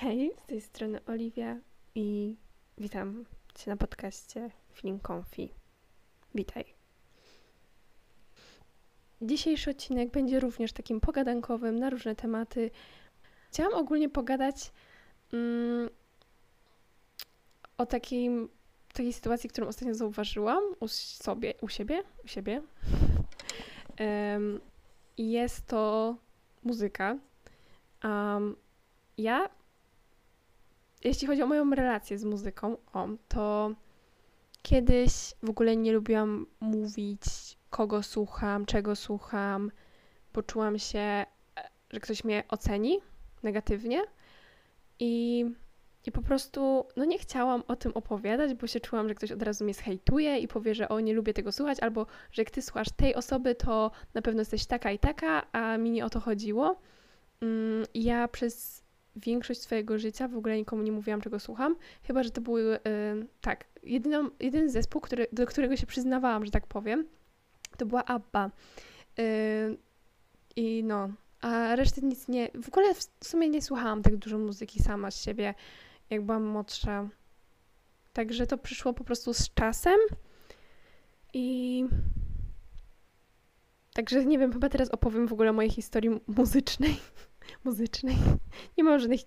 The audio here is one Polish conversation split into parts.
Hej, z tej strony Oliwia i witam Cię na podcaście Comfy. Witaj. Dzisiejszy odcinek będzie również takim pogadankowym na różne tematy. Chciałam ogólnie pogadać mm, o takiej, takiej sytuacji, którą ostatnio zauważyłam u sobie, u siebie, u siebie. Um, jest to muzyka. Um, ja jeśli chodzi o moją relację z muzyką, o, to kiedyś w ogóle nie lubiłam mówić, kogo słucham, czego słucham. Poczułam się, e, że ktoś mnie oceni negatywnie i, i po prostu no nie chciałam o tym opowiadać, bo się czułam, że ktoś od razu mnie zhejtuje i powie, że o, nie lubię tego słuchać, albo że jak ty słuchasz tej osoby, to na pewno jesteś taka i taka, a mi nie o to chodziło. Mm, ja przez większość swojego życia w ogóle nikomu nie mówiłam, czego słucham, chyba że to był, yy, tak, jedyną, jedyny zespół, który, do którego się przyznawałam, że tak powiem, to była ABBA. Yy, I no, a reszty nic nie, w ogóle w sumie nie słuchałam tak dużo muzyki sama z siebie, jak byłam młodsza. Także to przyszło po prostu z czasem i Także nie wiem, chyba teraz opowiem w ogóle o mojej historii muzycznej muzycznej. Nie mam żadnych.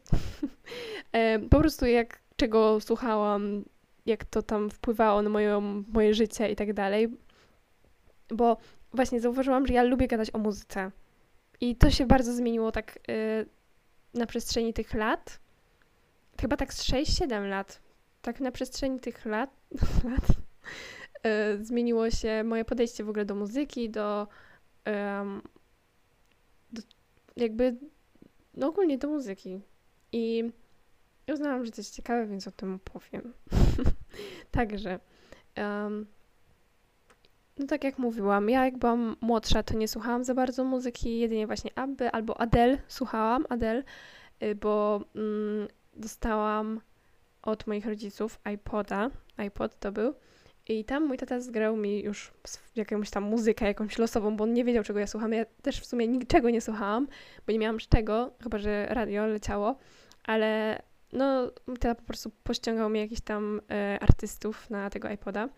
Po prostu jak czego słuchałam, jak to tam wpływało na moją, moje życie i tak dalej. Bo właśnie zauważyłam, że ja lubię gadać o muzyce. I to się bardzo zmieniło tak yy, na przestrzeni tych lat. Chyba tak z 6-7 lat. Tak na przestrzeni tych lat, lat yy, zmieniło się moje podejście w ogóle do muzyki, do, do jakby no ogólnie do muzyki. I uznałam, że to jest ciekawe, więc o tym opowiem. Także, um, no tak jak mówiłam, ja jak byłam młodsza, to nie słuchałam za bardzo muzyki, jedynie właśnie Abby albo Adele słuchałam, Adele, y, bo mm, dostałam od moich rodziców iPoda, iPod to był, i tam mój tata zgrał mi już jakąś tam muzykę, jakąś losową, bo on nie wiedział, czego ja słucham. Ja też w sumie niczego nie słuchałam, bo nie miałam z czego, chyba że radio leciało, ale no, tata po prostu pościągał mi jakichś tam e, artystów na tego iPoda.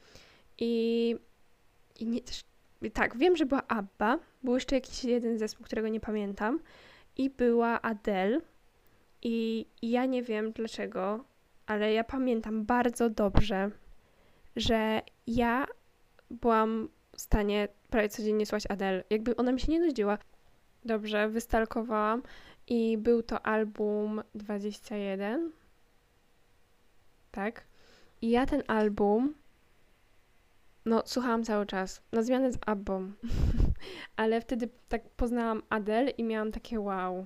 I, i nie, też, tak, wiem, że była ABBA, był jeszcze jakiś jeden zespół, którego nie pamiętam, i była Adele. I, i ja nie wiem dlaczego, ale ja pamiętam bardzo dobrze, że ja byłam w stanie prawie codziennie słuchać Adele. Jakby ona mi się nie nudziła. Dobrze, wystalkowałam i był to album 21. Tak. I ja ten album no, słuchałam cały czas. Na zmianę z Abbą. Ale wtedy tak poznałam Adele i miałam takie wow.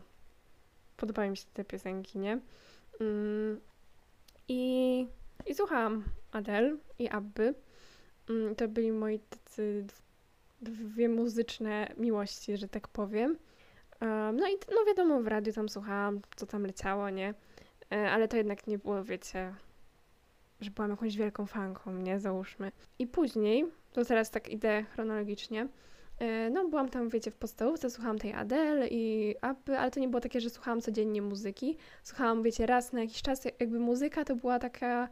Podobały mi się te piosenki, nie? Mm. I, I słuchałam Adele i Abby. Mm, to byli moi tacy dwie muzyczne miłości, że tak powiem. No i no wiadomo, w radiu tam słuchałam, co tam leciało, nie? E, ale to jednak nie było, wiecie, że byłam jakąś wielką fanką, nie? Załóżmy. I później, to teraz tak idę chronologicznie, e, no byłam tam, wiecie, w podstawówce, słuchałam tej Adele i Abby, ale to nie było takie, że słuchałam codziennie muzyki. Słuchałam, wiecie, raz na jakiś czas, jakby muzyka to była taka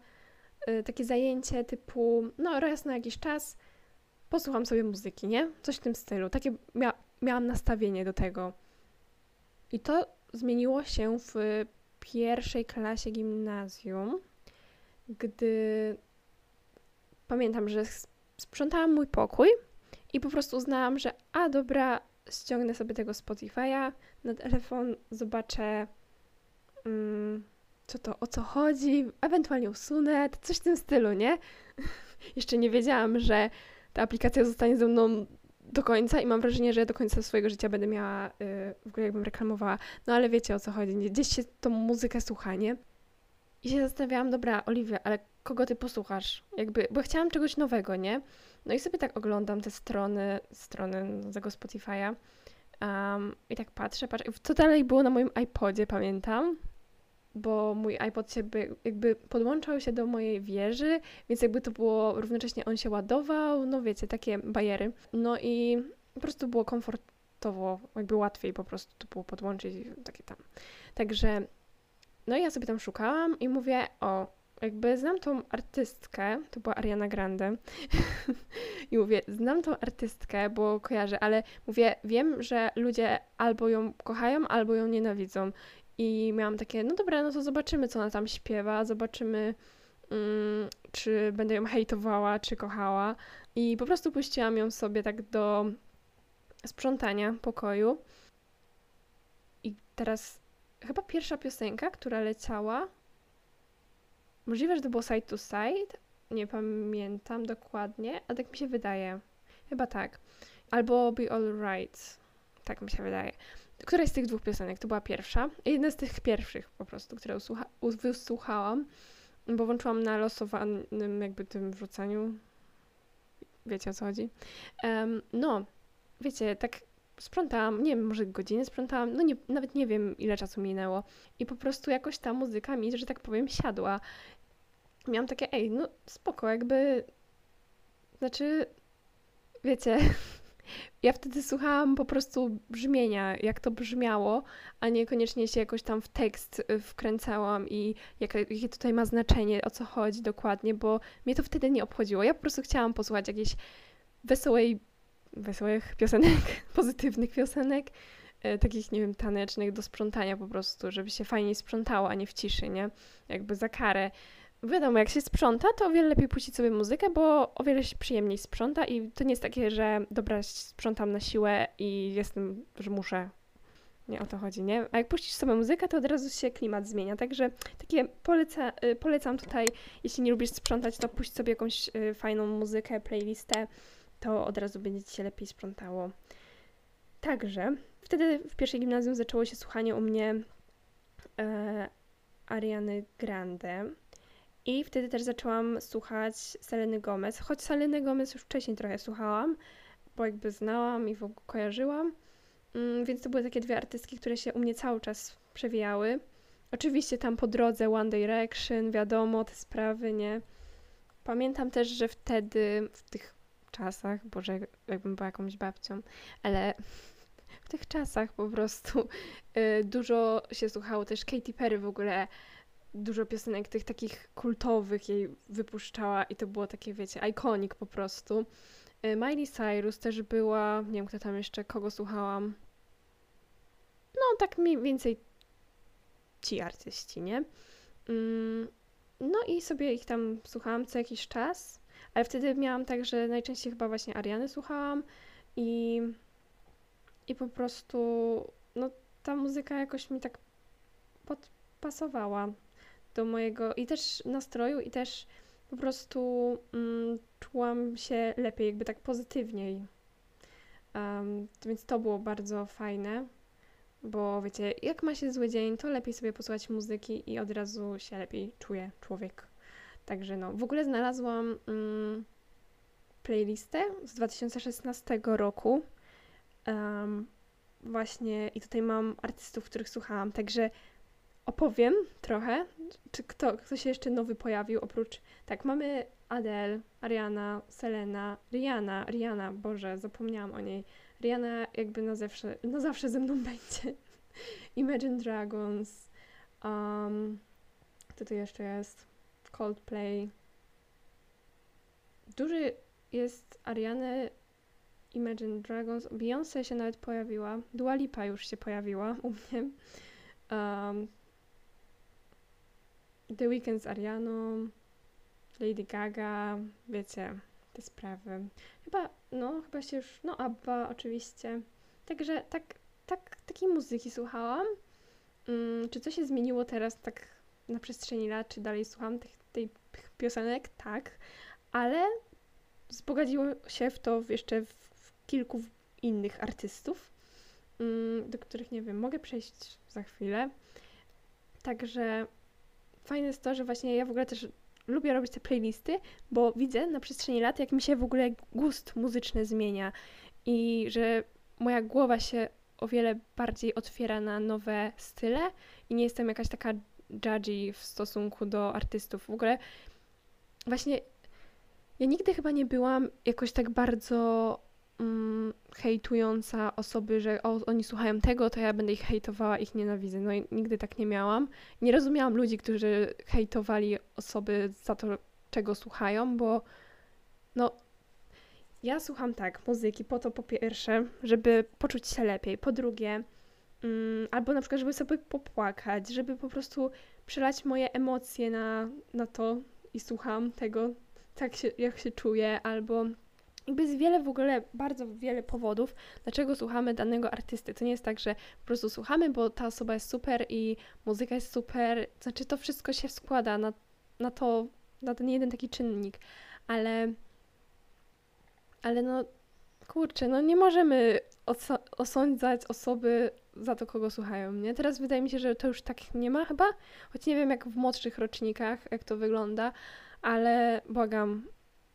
takie zajęcie typu, no raz na jakiś czas posłucham sobie muzyki, nie? Coś w tym stylu. Takie mia miałam nastawienie do tego. I to zmieniło się w pierwszej klasie gimnazjum, gdy pamiętam, że sprzątałam mój pokój i po prostu uznałam, że a dobra, ściągnę sobie tego Spotify'a na telefon, zobaczę. Mm, co to, o co chodzi, ewentualnie usunę, coś w tym stylu, nie? Jeszcze nie wiedziałam, że ta aplikacja zostanie ze mną do końca i mam wrażenie, że do końca swojego życia będę miała, yy, w ogóle jakbym reklamowała, no ale wiecie o co chodzi, gdzieś się tą muzykę słucha, nie? I się zastanawiałam, dobra, Oliwia, ale kogo ty posłuchasz? Jakby, bo chciałam czegoś nowego, nie? No i sobie tak oglądam te strony, strony tego Spotify'a um, i tak patrzę, patrzę, co dalej było na moim iPodzie, pamiętam, bo mój iPod się by, jakby podłączał się do mojej wieży, więc jakby to było, równocześnie on się ładował, no wiecie, takie bajery. No i po prostu było komfortowo, jakby łatwiej po prostu to było podłączyć takie tam. Także no i ja sobie tam szukałam i mówię, o, jakby znam tą artystkę, to była Ariana Grande, i mówię, znam tą artystkę, bo kojarzę, ale mówię, wiem, że ludzie albo ją kochają, albo ją nienawidzą. I miałam takie, no dobra, no to zobaczymy, co ona tam śpiewa, zobaczymy, mm, czy będę ją hejtowała, czy kochała. I po prostu puściłam ją sobie tak do sprzątania pokoju. I teraz chyba pierwsza piosenka, która leciała, możliwe, że to było side to side, nie pamiętam dokładnie, ale tak mi się wydaje. Chyba tak. Albo Be Alright. Tak mi się wydaje. Któraś z tych dwóch piosenek to była pierwsza. Jedna z tych pierwszych po prostu, które usłucha, wysłuchałam, bo włączyłam na losowanym jakby tym wrzucaniu. Wiecie o co chodzi? Um, no, wiecie, tak sprzątałam, nie wiem, może godzinę sprzątałam, no nie, nawet nie wiem ile czasu minęło. I po prostu jakoś ta muzyka mi, że tak powiem, siadła. Miałam takie, ej, no spoko, jakby, znaczy, wiecie, ja wtedy słuchałam po prostu brzmienia, jak to brzmiało, a niekoniecznie się jakoś tam w tekst y, wkręcałam i jakie, tutaj ma znaczenie, o co chodzi dokładnie, bo mnie to wtedy nie obchodziło. Ja po prostu chciałam posłuchać jakiejś wesołej, wesołych piosenek, pozytywnych piosenek, e, takich, nie wiem, tanecznych do sprzątania po prostu, żeby się fajniej sprzątało, a nie w ciszy, nie? Jakby za karę wiadomo, jak się sprząta, to o wiele lepiej puścić sobie muzykę, bo o wiele się przyjemniej sprząta i to nie jest takie, że dobra, sprzątam na siłę i jestem, że muszę. Nie o to chodzi, nie? A jak puścisz sobie muzykę, to od razu się klimat zmienia. Także takie poleca, y, polecam tutaj, jeśli nie lubisz sprzątać, to puść sobie jakąś y, fajną muzykę, playlistę, to od razu będzie ci się lepiej sprzątało. Także wtedy w pierwszej gimnazjum zaczęło się słuchanie u mnie e, Ariany Grande. I wtedy też zaczęłam słuchać Seleny Gomez, choć Seleny Gomez już wcześniej trochę słuchałam, bo jakby znałam i w ogóle kojarzyłam. Mm, więc to były takie dwie artystki, które się u mnie cały czas przewijały. Oczywiście tam po drodze One Direction, wiadomo, te sprawy, nie? Pamiętam też, że wtedy, w tych czasach, boże, jakbym była jakąś babcią, ale w tych czasach po prostu y, dużo się słuchało też Katy Perry w ogóle dużo piosenek tych takich kultowych jej wypuszczała i to było takie, wiecie, iconic po prostu. Y, Miley Cyrus też była, nie wiem kto tam jeszcze, kogo słuchałam. No, tak mniej więcej ci artyści, nie? Mm, no i sobie ich tam słuchałam co jakiś czas, ale wtedy miałam tak, że najczęściej chyba właśnie Ariany słuchałam i, i po prostu no ta muzyka jakoś mi tak podpasowała do mojego i też nastroju, i też po prostu mm, czułam się lepiej, jakby tak pozytywniej. Um, więc to było bardzo fajne, bo wiecie, jak ma się zły dzień, to lepiej sobie posłuchać muzyki i od razu się lepiej czuje człowiek. Także no, w ogóle znalazłam mm, playlistę z 2016 roku. Um, właśnie i tutaj mam artystów, których słuchałam, także opowiem trochę, czy kto, kto się jeszcze nowy pojawił, oprócz, tak, mamy Adele, Ariana, Selena, Rihanna, Rihanna, Boże, zapomniałam o niej. Rihanna jakby na zawsze, na zawsze ze mną będzie. Imagine Dragons, um, kto tu jeszcze jest? Coldplay. Duży jest Ariany, Imagine Dragons, Beyoncé się nawet pojawiła, Dua Lipa już się pojawiła u mnie. Um, The Weeknd z Arianą, Lady Gaga, wiecie, te sprawy. Chyba, no, chyba się już, no, Abba oczywiście. Także tak, tak, takiej muzyki słuchałam. Hmm, czy coś się zmieniło teraz tak na przestrzeni lat, czy dalej słucham tych, tych piosenek? Tak, ale wzbogaciło się w to jeszcze w, w kilku innych artystów, hmm, do których, nie wiem, mogę przejść za chwilę. Także fajne jest to, że właśnie ja w ogóle też lubię robić te playlisty, bo widzę na przestrzeni lat, jak mi się w ogóle gust muzyczny zmienia i że moja głowa się o wiele bardziej otwiera na nowe style i nie jestem jakaś taka judgy w stosunku do artystów. W ogóle właśnie ja nigdy chyba nie byłam jakoś tak bardzo mm, hejtująca osoby, że o, oni słuchają tego, to ja będę ich hejtowała, ich nienawidzę. No i nigdy tak nie miałam. Nie rozumiałam ludzi, którzy hejtowali osoby za to, czego słuchają, bo no ja słucham tak muzyki po to po pierwsze, żeby poczuć się lepiej, po drugie mm, albo na przykład, żeby sobie popłakać, żeby po prostu przelać moje emocje na, na to i słucham tego, tak się, jak się czuję, albo jakby jest wiele w ogóle, bardzo wiele powodów, dlaczego słuchamy danego artysty. To nie jest tak, że po prostu słuchamy, bo ta osoba jest super i muzyka jest super. Znaczy, to wszystko się składa na, na to, na ten jeden taki czynnik, ale, ale no, kurczę, no nie możemy osądzać osoby za to, kogo słuchają, nie? Teraz wydaje mi się, że to już tak nie ma chyba, choć nie wiem jak w młodszych rocznikach, jak to wygląda, ale błagam,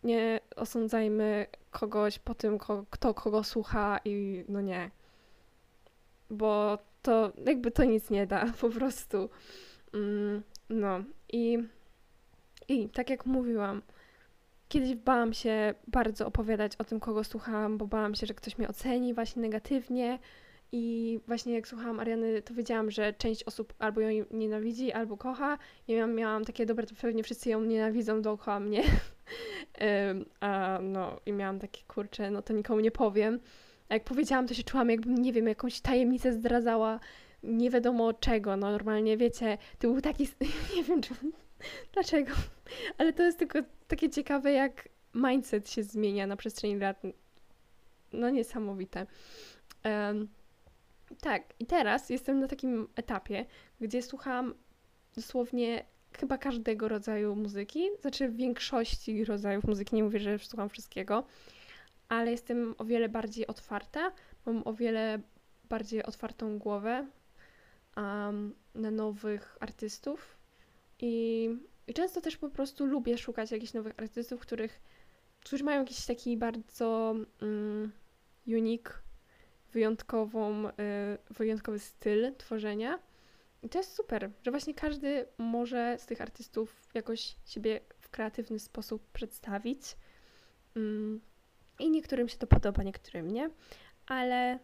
nie osądzajmy kogoś po tym, kto kogo słucha i no nie. Bo to jakby to nic nie da, po prostu. Mm, no i, i tak jak mówiłam, kiedyś bałam się bardzo opowiadać o tym, kogo słuchałam, bo bałam się, że ktoś mnie oceni właśnie negatywnie. I właśnie jak słuchałam Ariany, to wiedziałam, że część osób albo ją nienawidzi, albo kocha. Ja miałam, miałam takie, dobre, to pewnie wszyscy ją nienawidzą dookoła mnie. A no i miałam takie, kurcze, no to nikomu nie powiem. A jak powiedziałam, to się czułam jakbym, nie wiem, jakąś tajemnicę zdradzała, nie wiadomo czego. No normalnie, wiecie, to był taki, nie wiem czy, dlaczego, ale to jest tylko takie ciekawe, jak mindset się zmienia na przestrzeni lat. No niesamowite. Um, tak, i teraz jestem na takim etapie, gdzie słucham dosłownie chyba każdego rodzaju muzyki, znaczy większości rodzajów muzyki, nie mówię, że słucham wszystkiego, ale jestem o wiele bardziej otwarta, mam o wiele bardziej otwartą głowę um, na nowych artystów i, i często też po prostu lubię szukać jakichś nowych artystów, których, którzy mają jakiś taki bardzo um, unique, wyjątkową, y, wyjątkowy styl tworzenia i to jest super, że właśnie każdy może z tych artystów jakoś siebie w kreatywny sposób przedstawić. Mm, I niektórym się to podoba, niektórym nie, ale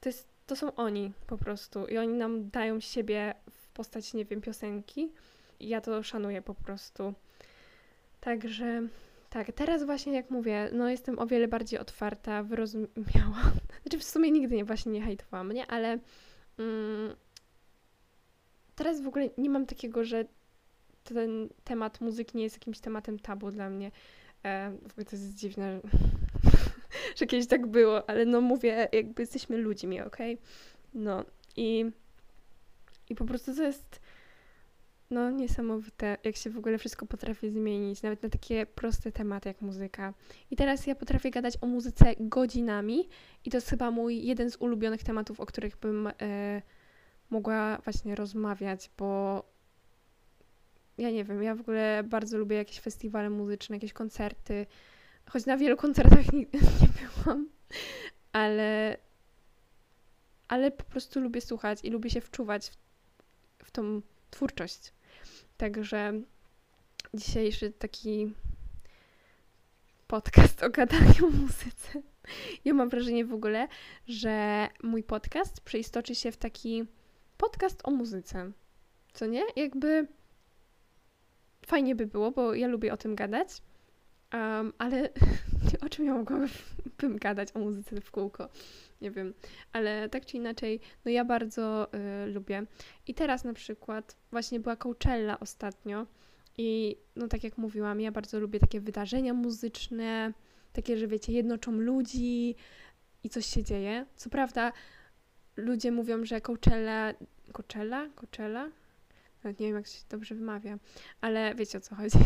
to, jest, to są oni po prostu i oni nam dają siebie w postaci, nie wiem, piosenki. I ja to szanuję po prostu. Także tak, teraz właśnie jak mówię, no jestem o wiele bardziej otwarta, wyrozumiała. Znaczy w sumie nigdy nie właśnie nie hejtowałam, nie? Ale mm, teraz w ogóle nie mam takiego, że ten temat muzyki nie jest jakimś tematem tabu dla mnie. E, w ogóle to jest dziwne, że kiedyś tak było, ale no mówię, jakby jesteśmy ludźmi, okej? Okay? No i, i po prostu to jest no niesamowite, jak się w ogóle wszystko potrafi zmienić, nawet na takie proste tematy jak muzyka. I teraz ja potrafię gadać o muzyce godzinami i to jest chyba mój jeden z ulubionych tematów, o których bym... E, mogła właśnie rozmawiać, bo ja nie wiem, ja w ogóle bardzo lubię jakieś festiwale muzyczne, jakieś koncerty, choć na wielu koncertach nie, nie byłam, ale, ale po prostu lubię słuchać i lubię się wczuwać w, w tą twórczość. Także dzisiejszy taki podcast o gadaniu o muzyce. Ja mam wrażenie w ogóle, że mój podcast przeistoczy się w taki podcast o muzyce. Co nie? Jakby fajnie by było, bo ja lubię o tym gadać, um, ale o czym ja mogłabym gadać o muzyce w kółko? Nie wiem, ale tak czy inaczej, no ja bardzo y, lubię. I teraz na przykład właśnie była Coachella ostatnio i no tak jak mówiłam, ja bardzo lubię takie wydarzenia muzyczne, takie, że wiecie, jednoczą ludzi i coś się dzieje. Co prawda ludzie mówią, że Coachella, Coachella, Coachella, nawet nie wiem jak się dobrze wymawia, ale wiecie o co chodzi.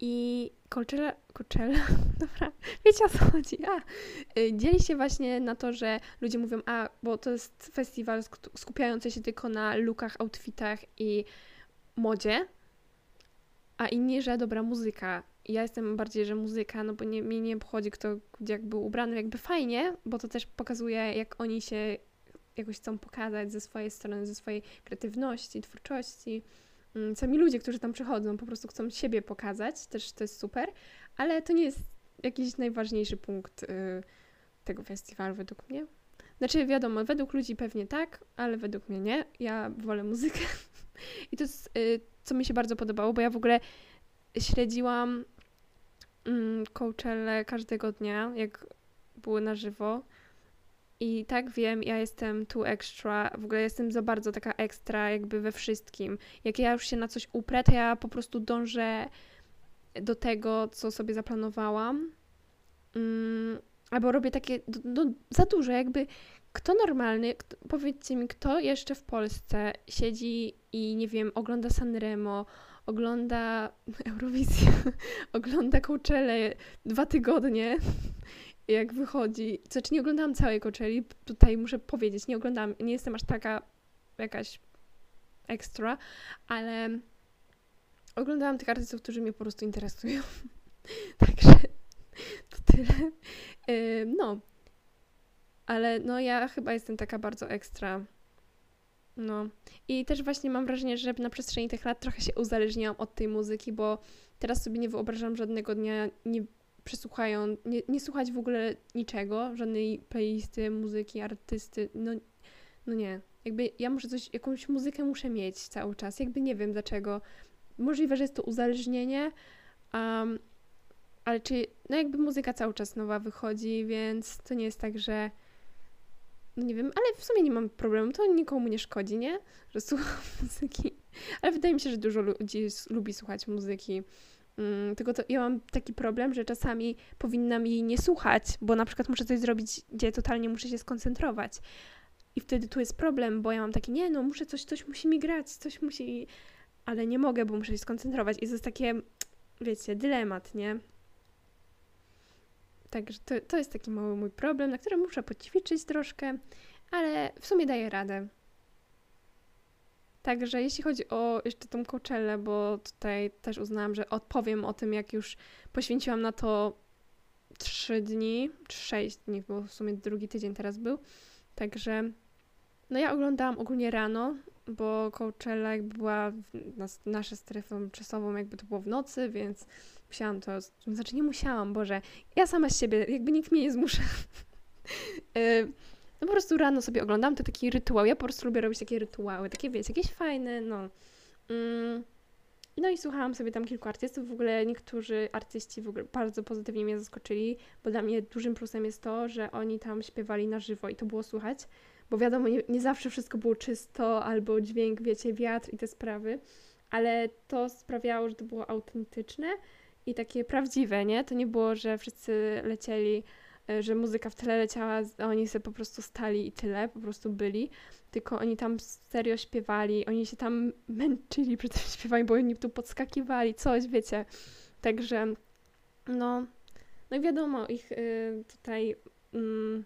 I Coachella, Coachella, dobra, wiecie o co chodzi, a, y, dzieli się właśnie na to, że ludzie mówią, a, bo to jest festiwal skupiający się tylko na lookach, outfitach i modzie, a inni, że dobra muzyka ja jestem bardziej, że muzyka, no bo nie, nie obchodzi kto jak był ubrany, jakby fajnie, bo to też pokazuje, jak oni się jakoś chcą pokazać ze swojej strony, ze swojej kreatywności, twórczości. Mm, sami ludzie, którzy tam przychodzą, po prostu chcą siebie pokazać, też to jest super, ale to nie jest jakiś najważniejszy punkt y, tego festiwalu według mnie. Znaczy, wiadomo, według ludzi pewnie tak, ale według mnie nie. Ja wolę muzykę. I to jest, y, co mi się bardzo podobało, bo ja w ogóle śledziłam Coachelle każdego dnia, jak były na żywo. I tak wiem, ja jestem tu extra, w ogóle jestem za bardzo taka ekstra jakby we wszystkim. Jak ja już się na coś uprę, to ja po prostu dążę do tego, co sobie zaplanowałam. Mm, albo robię takie do, za dużo, jakby kto normalny, powiedzcie mi, kto jeszcze w Polsce siedzi i nie wiem, ogląda Sanremo, ogląda Eurowizję, ogląda Coachelle dwa tygodnie, jak wychodzi. Znaczy nie oglądałam całej Coachelli, tutaj muszę powiedzieć, nie oglądałam, nie jestem aż taka jakaś ekstra, ale oglądałam tych artystów, którzy mnie po prostu interesują. Także to tyle. no. Ale no ja chyba jestem taka bardzo ekstra. No. I też właśnie mam wrażenie, że na przestrzeni tych lat trochę się uzależniłam od tej muzyki, bo teraz sobie nie wyobrażam żadnego dnia nie przesłuchają, nie, nie słuchać w ogóle niczego, żadnej playlisty, muzyki, artysty, no, no nie. Jakby ja muszę coś, jakąś muzykę muszę mieć cały czas, jakby nie wiem dlaczego. Możliwe, że jest to uzależnienie, um, ale czy, no jakby muzyka cały czas nowa wychodzi, więc to nie jest tak, że no nie wiem, ale w sumie nie mam problemu, to nikomu nie szkodzi, nie? Że słucham muzyki. Ale wydaje mi się, że dużo ludzi lubi słuchać muzyki. Mm, tylko to ja mam taki problem, że czasami powinnam jej nie słuchać, bo na przykład muszę coś zrobić, gdzie totalnie muszę się skoncentrować. I wtedy tu jest problem, bo ja mam takie, nie no, muszę coś, coś musi mi grać, coś musi, ale nie mogę, bo muszę się skoncentrować. I to jest takie, wiecie, dylemat, nie? Także to, to jest taki mały mój problem, na którym muszę poćwiczyć troszkę, ale w sumie daję radę. Także jeśli chodzi o jeszcze tą Coachellę, bo tutaj też uznałam, że odpowiem o tym, jak już poświęciłam na to 3 dni, 6 dni, bo w sumie drugi tydzień teraz był. Także no ja oglądałam ogólnie rano, bo Coachella jakby była na naszą strefą czasową, jakby to było w nocy, więc musiałam to, znaczy nie musiałam, Boże, ja sama z siebie, jakby nikt mnie nie zmusza. Y, no po prostu rano sobie oglądam, to taki rytuał. Ja po prostu lubię robić takie rytuały, takie wiecie, jakieś fajne, no. Mm. No i słuchałam sobie tam kilku artystów. W ogóle niektórzy artyści w ogóle bardzo pozytywnie mnie zaskoczyli, bo dla mnie dużym plusem jest to, że oni tam śpiewali na żywo i to było słuchać. Bo wiadomo, nie, nie zawsze wszystko było czysto, albo dźwięk, wiecie, wiatr i te sprawy, ale to sprawiało, że to było autentyczne takie prawdziwe, nie? To nie było, że wszyscy lecieli E, że muzyka w tle leciała, a oni sobie po prostu stali i tyle, po prostu byli. Tylko oni tam serio śpiewali, oni się tam męczyli przy tym śpiewaniu, bo oni tu podskakiwali, coś, wiecie. Także, no, no i wiadomo, ich y, tutaj mm,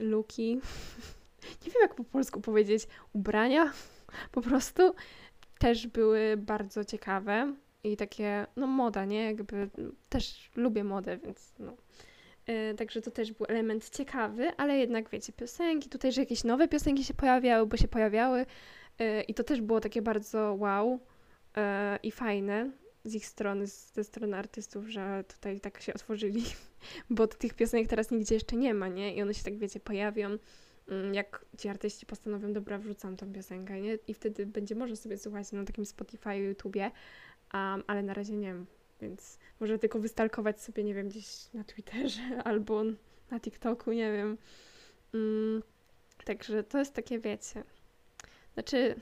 luki, nie wiem jak po polsku powiedzieć, ubrania po prostu też były bardzo ciekawe i takie, no moda, nie? Jakby też lubię modę, więc no. E, także to też był element ciekawy, ale jednak wiecie, piosenki, tutaj, że jakieś nowe piosenki się pojawiały, bo się pojawiały e, i to też było takie bardzo wow e, i fajne z ich strony, ze strony artystów, że tutaj tak się otworzyli, bo tych piosenek teraz nigdzie jeszcze nie ma, nie? I one się tak, wiecie, pojawią, mm, jak ci artyści postanowią, dobra, wrzucam tą piosenkę, nie? I wtedy będzie można sobie słuchać na takim Spotify, YouTubie, um, ale na razie nie wiem więc może tylko wystalkować sobie, nie wiem, gdzieś na Twitterze albo na TikToku, nie wiem. Mm, także to jest takie, wiecie. Znaczy,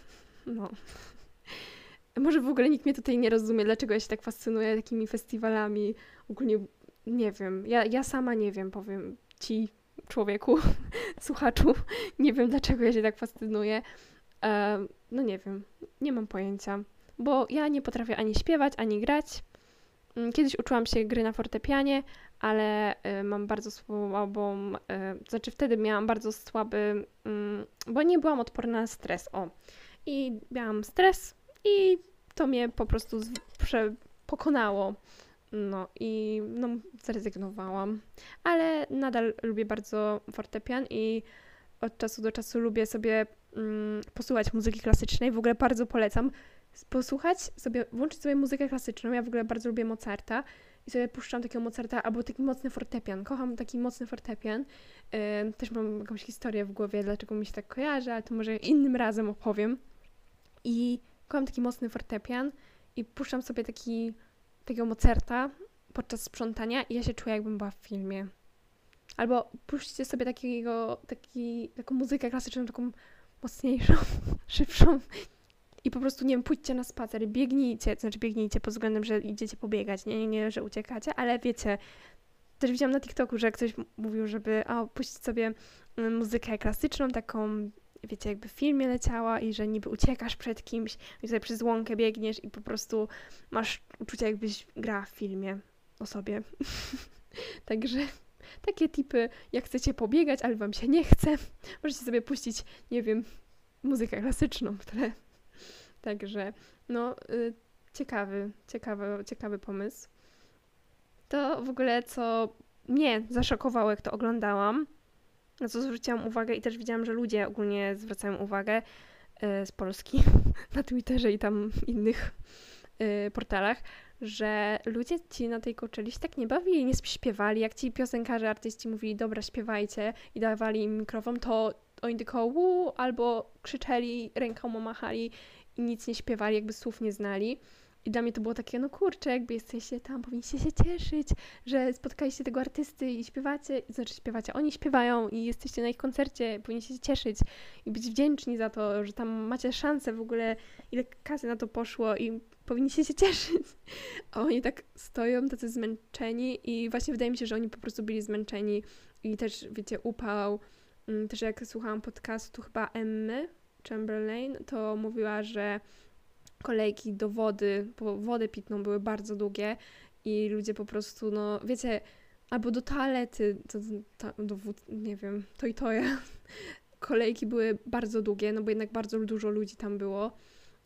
no. Może w ogóle nikt mnie tutaj nie rozumie, dlaczego ja się tak fascynuję takimi festiwalami. Ogólnie nie wiem. Ja, ja sama nie wiem, powiem ci, człowieku, słuchaczu. Nie wiem, dlaczego ja się tak fascynuję. E, no nie wiem. Nie mam pojęcia. Bo ja nie potrafię ani śpiewać, ani grać. Mm, kiedyś uczyłam się gry na fortepianie, ale y, mam bardzo słabą, y, znaczy wtedy miałam bardzo słaby, mm, bo nie byłam odporna na stres, o. I miałam stres i to mnie po prostu pokonało. No i no, zrezygnowałam. Ale nadal lubię bardzo fortepian i od czasu do czasu lubię sobie mm, posłuchać muzyki klasycznej. W ogóle bardzo polecam posłuchać sobie, włączyć sobie muzykę klasyczną. Ja w ogóle bardzo lubię Mozarta i sobie puszczam takiego Mozarta albo taki mocny fortepian. Kocham taki mocny fortepian. Yy, też mam jakąś historię w głowie, dlaczego mi się tak kojarzy, ale to może innym razem opowiem. I kocham taki mocny fortepian i puszczam sobie taki, takiego Mozarta podczas sprzątania i ja się czuję, jakbym była w filmie. Albo puśćcie sobie takiego, taki, taką muzykę klasyczną, taką mocniejszą, szybszą i po prostu, nie wiem, pójdźcie na spacer, biegnijcie, to znaczy biegnijcie pod względem, że idziecie pobiegać, nie, nie, nie, że uciekacie, ale wiecie, też widziałam na TikToku, że ktoś mówił, żeby a, puścić sobie mm, muzykę klasyczną, taką, wiecie, jakby w filmie leciała i że niby uciekasz przed kimś i tutaj przez łąkę biegniesz i po prostu masz uczucie, jakbyś grała w filmie o sobie. Także takie tipy, jak chcecie pobiegać, ale wam się nie chce, możecie sobie puścić, nie wiem, muzykę klasyczną w tle. Także, no, y, ciekawy, ciekawy, ciekawy pomysł. To w ogóle, co mnie zaszokowało, jak to oglądałam, na co zwróciłam uwagę i też widziałam, że ludzie ogólnie zwracają uwagę y, z Polski na Twitterze i tam innych y, portalach, że ludzie ci na tej Coachelli się tak nie bawili, nie śpiewali. Jak ci piosenkarze, artyści mówili, dobra, śpiewajcie i dawali im mikrofon, to oni tylko wu, albo krzyczeli, ręką machali i nic nie śpiewali, jakby słów nie znali. I dla mnie to było takie, no kurczę, jakby jesteście tam, powinniście się cieszyć, że spotkaliście tego artysty i śpiewacie, znaczy śpiewacie, oni śpiewają i jesteście na ich koncercie, powinniście się cieszyć i być wdzięczni za to, że tam macie szansę w ogóle, ile kasy na to poszło i powinniście się cieszyć. A oni tak stoją, tacy zmęczeni i właśnie wydaje mi się, że oni po prostu byli zmęczeni i też, wiecie, upał. Mm, też jak słuchałam podcastu chyba Emmy Chamberlain, to mówiła, że kolejki do wody, po wodę pitną były bardzo długie i ludzie po prostu, no wiecie, albo do toalety, to, to, do wód, nie wiem, to i to ja. Kolejki były bardzo długie, no bo jednak bardzo dużo ludzi tam było.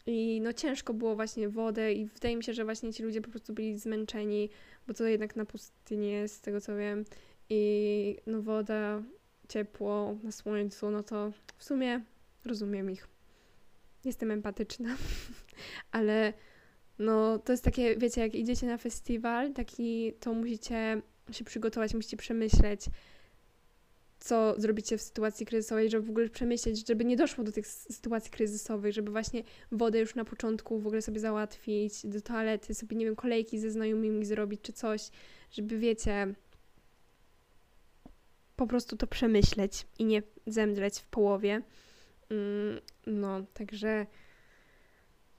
I no ciężko było właśnie wodę i wydaje mi się, że właśnie ci ludzie po prostu byli zmęczeni, bo to jednak na pustyni jest, z tego co wiem. I no woda, ciepło, na słońcu, no to w sumie rozumiem ich. Jestem empatyczna, ale no to jest takie, wiecie, jak idziecie na festiwal, taki, to musicie się przygotować, musicie przemyśleć, co zrobicie w sytuacji kryzysowej, żeby w ogóle przemyśleć, żeby nie doszło do tych sytuacji kryzysowych, żeby właśnie wodę już na początku w ogóle sobie załatwić, do toalety, sobie, nie wiem, kolejki ze znajomymi zrobić czy coś, żeby, wiecie, po prostu to przemyśleć i nie zemdleć w połowie. Mm, no, także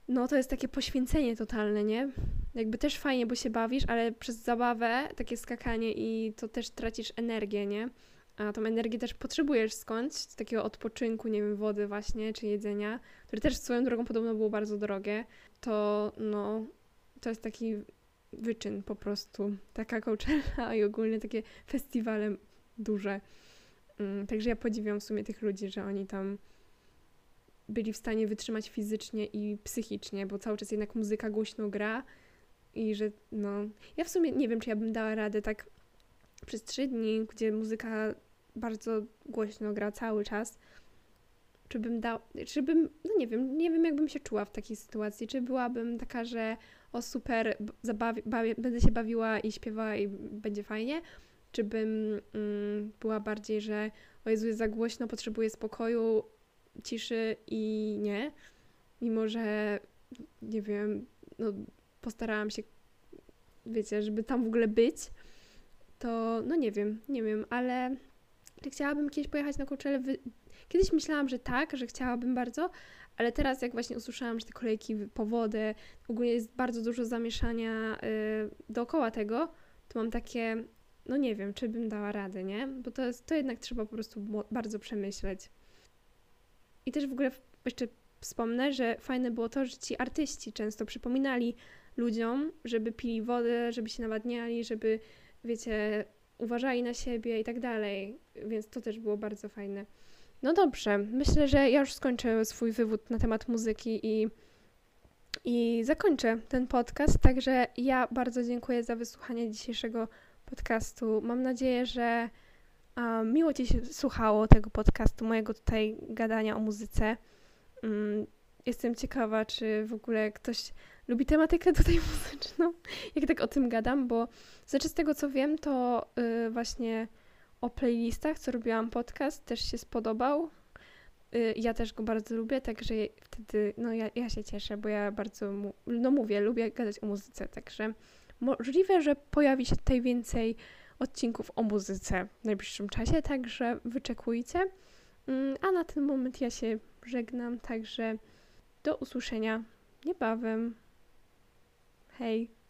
no to jest takie poświęcenie totalne, nie? Jakby też fajnie, bo się bawisz, ale przez zabawę, takie skakanie i to też tracisz energię, nie? A tą energię też potrzebujesz skądś, takiego odpoczynku, nie wiem, wody właśnie, czy jedzenia, które też swoją drogą podobno było bardzo drogie, to no, to jest taki wyczyn po prostu, taka Coachella i ogólnie takie festiwale duże. Mm, także ja podziwiam w sumie tych ludzi, że oni tam byli w stanie wytrzymać fizycznie i psychicznie, bo cały czas jednak muzyka głośno gra i że no... Ja w sumie nie wiem, czy ja bym dała radę tak przez trzy dni, gdzie muzyka bardzo głośno gra cały czas, czy bym dał, czy bym, no nie wiem, nie wiem jakbym się czuła w takiej sytuacji, czy byłabym taka, że o super, zabawi, będę się bawiła i śpiewała i będzie fajnie, czy bym mm, była bardziej, że o Jezu, jest za głośno, potrzebuję spokoju, ciszy i nie, mimo że, nie wiem, no postarałam się, wiecie, żeby tam w ogóle być, to no nie wiem, nie wiem, ale czy chciałabym kiedyś pojechać na Coachella? Kiedyś myślałam, że tak, że chciałabym bardzo, ale teraz jak właśnie usłyszałam, że te kolejki po wodę, ogólnie jest bardzo dużo zamieszania yy, dookoła tego, to mam takie, no nie wiem, czy bym dała radę, nie? Bo to, jest, to jednak trzeba po prostu bardzo przemyśleć. I też w ogóle jeszcze wspomnę, że fajne było to, że ci artyści często przypominali ludziom, żeby pili wodę, żeby się nawadniali, żeby, wiecie, uważali na siebie i tak dalej. Więc to też było bardzo fajne. No dobrze, myślę, że ja już skończę swój wywód na temat muzyki i, i zakończę ten podcast. Także ja bardzo dziękuję za wysłuchanie dzisiejszego podcastu. Mam nadzieję, że a, miło Ci się słuchało tego podcastu, mojego tutaj gadania o muzyce. Mm, Jestem ciekawa, czy w ogóle ktoś lubi tematykę tutaj muzyczną, jak tak o tym gadam, bo znaczy z tego co wiem, to yy, właśnie o playlistach, co robiłam podcast, też się spodobał. Yy, ja też go bardzo lubię, także wtedy, no ja, ja się cieszę, bo ja bardzo, mu, no mówię, lubię gadać o muzyce, także możliwe, że pojawi się tutaj więcej odcinków o muzyce w najbliższym czasie, także wyczekujcie. Yy, a na ten moment ja się żegnam, także do usłyszenia niebawem. Hej!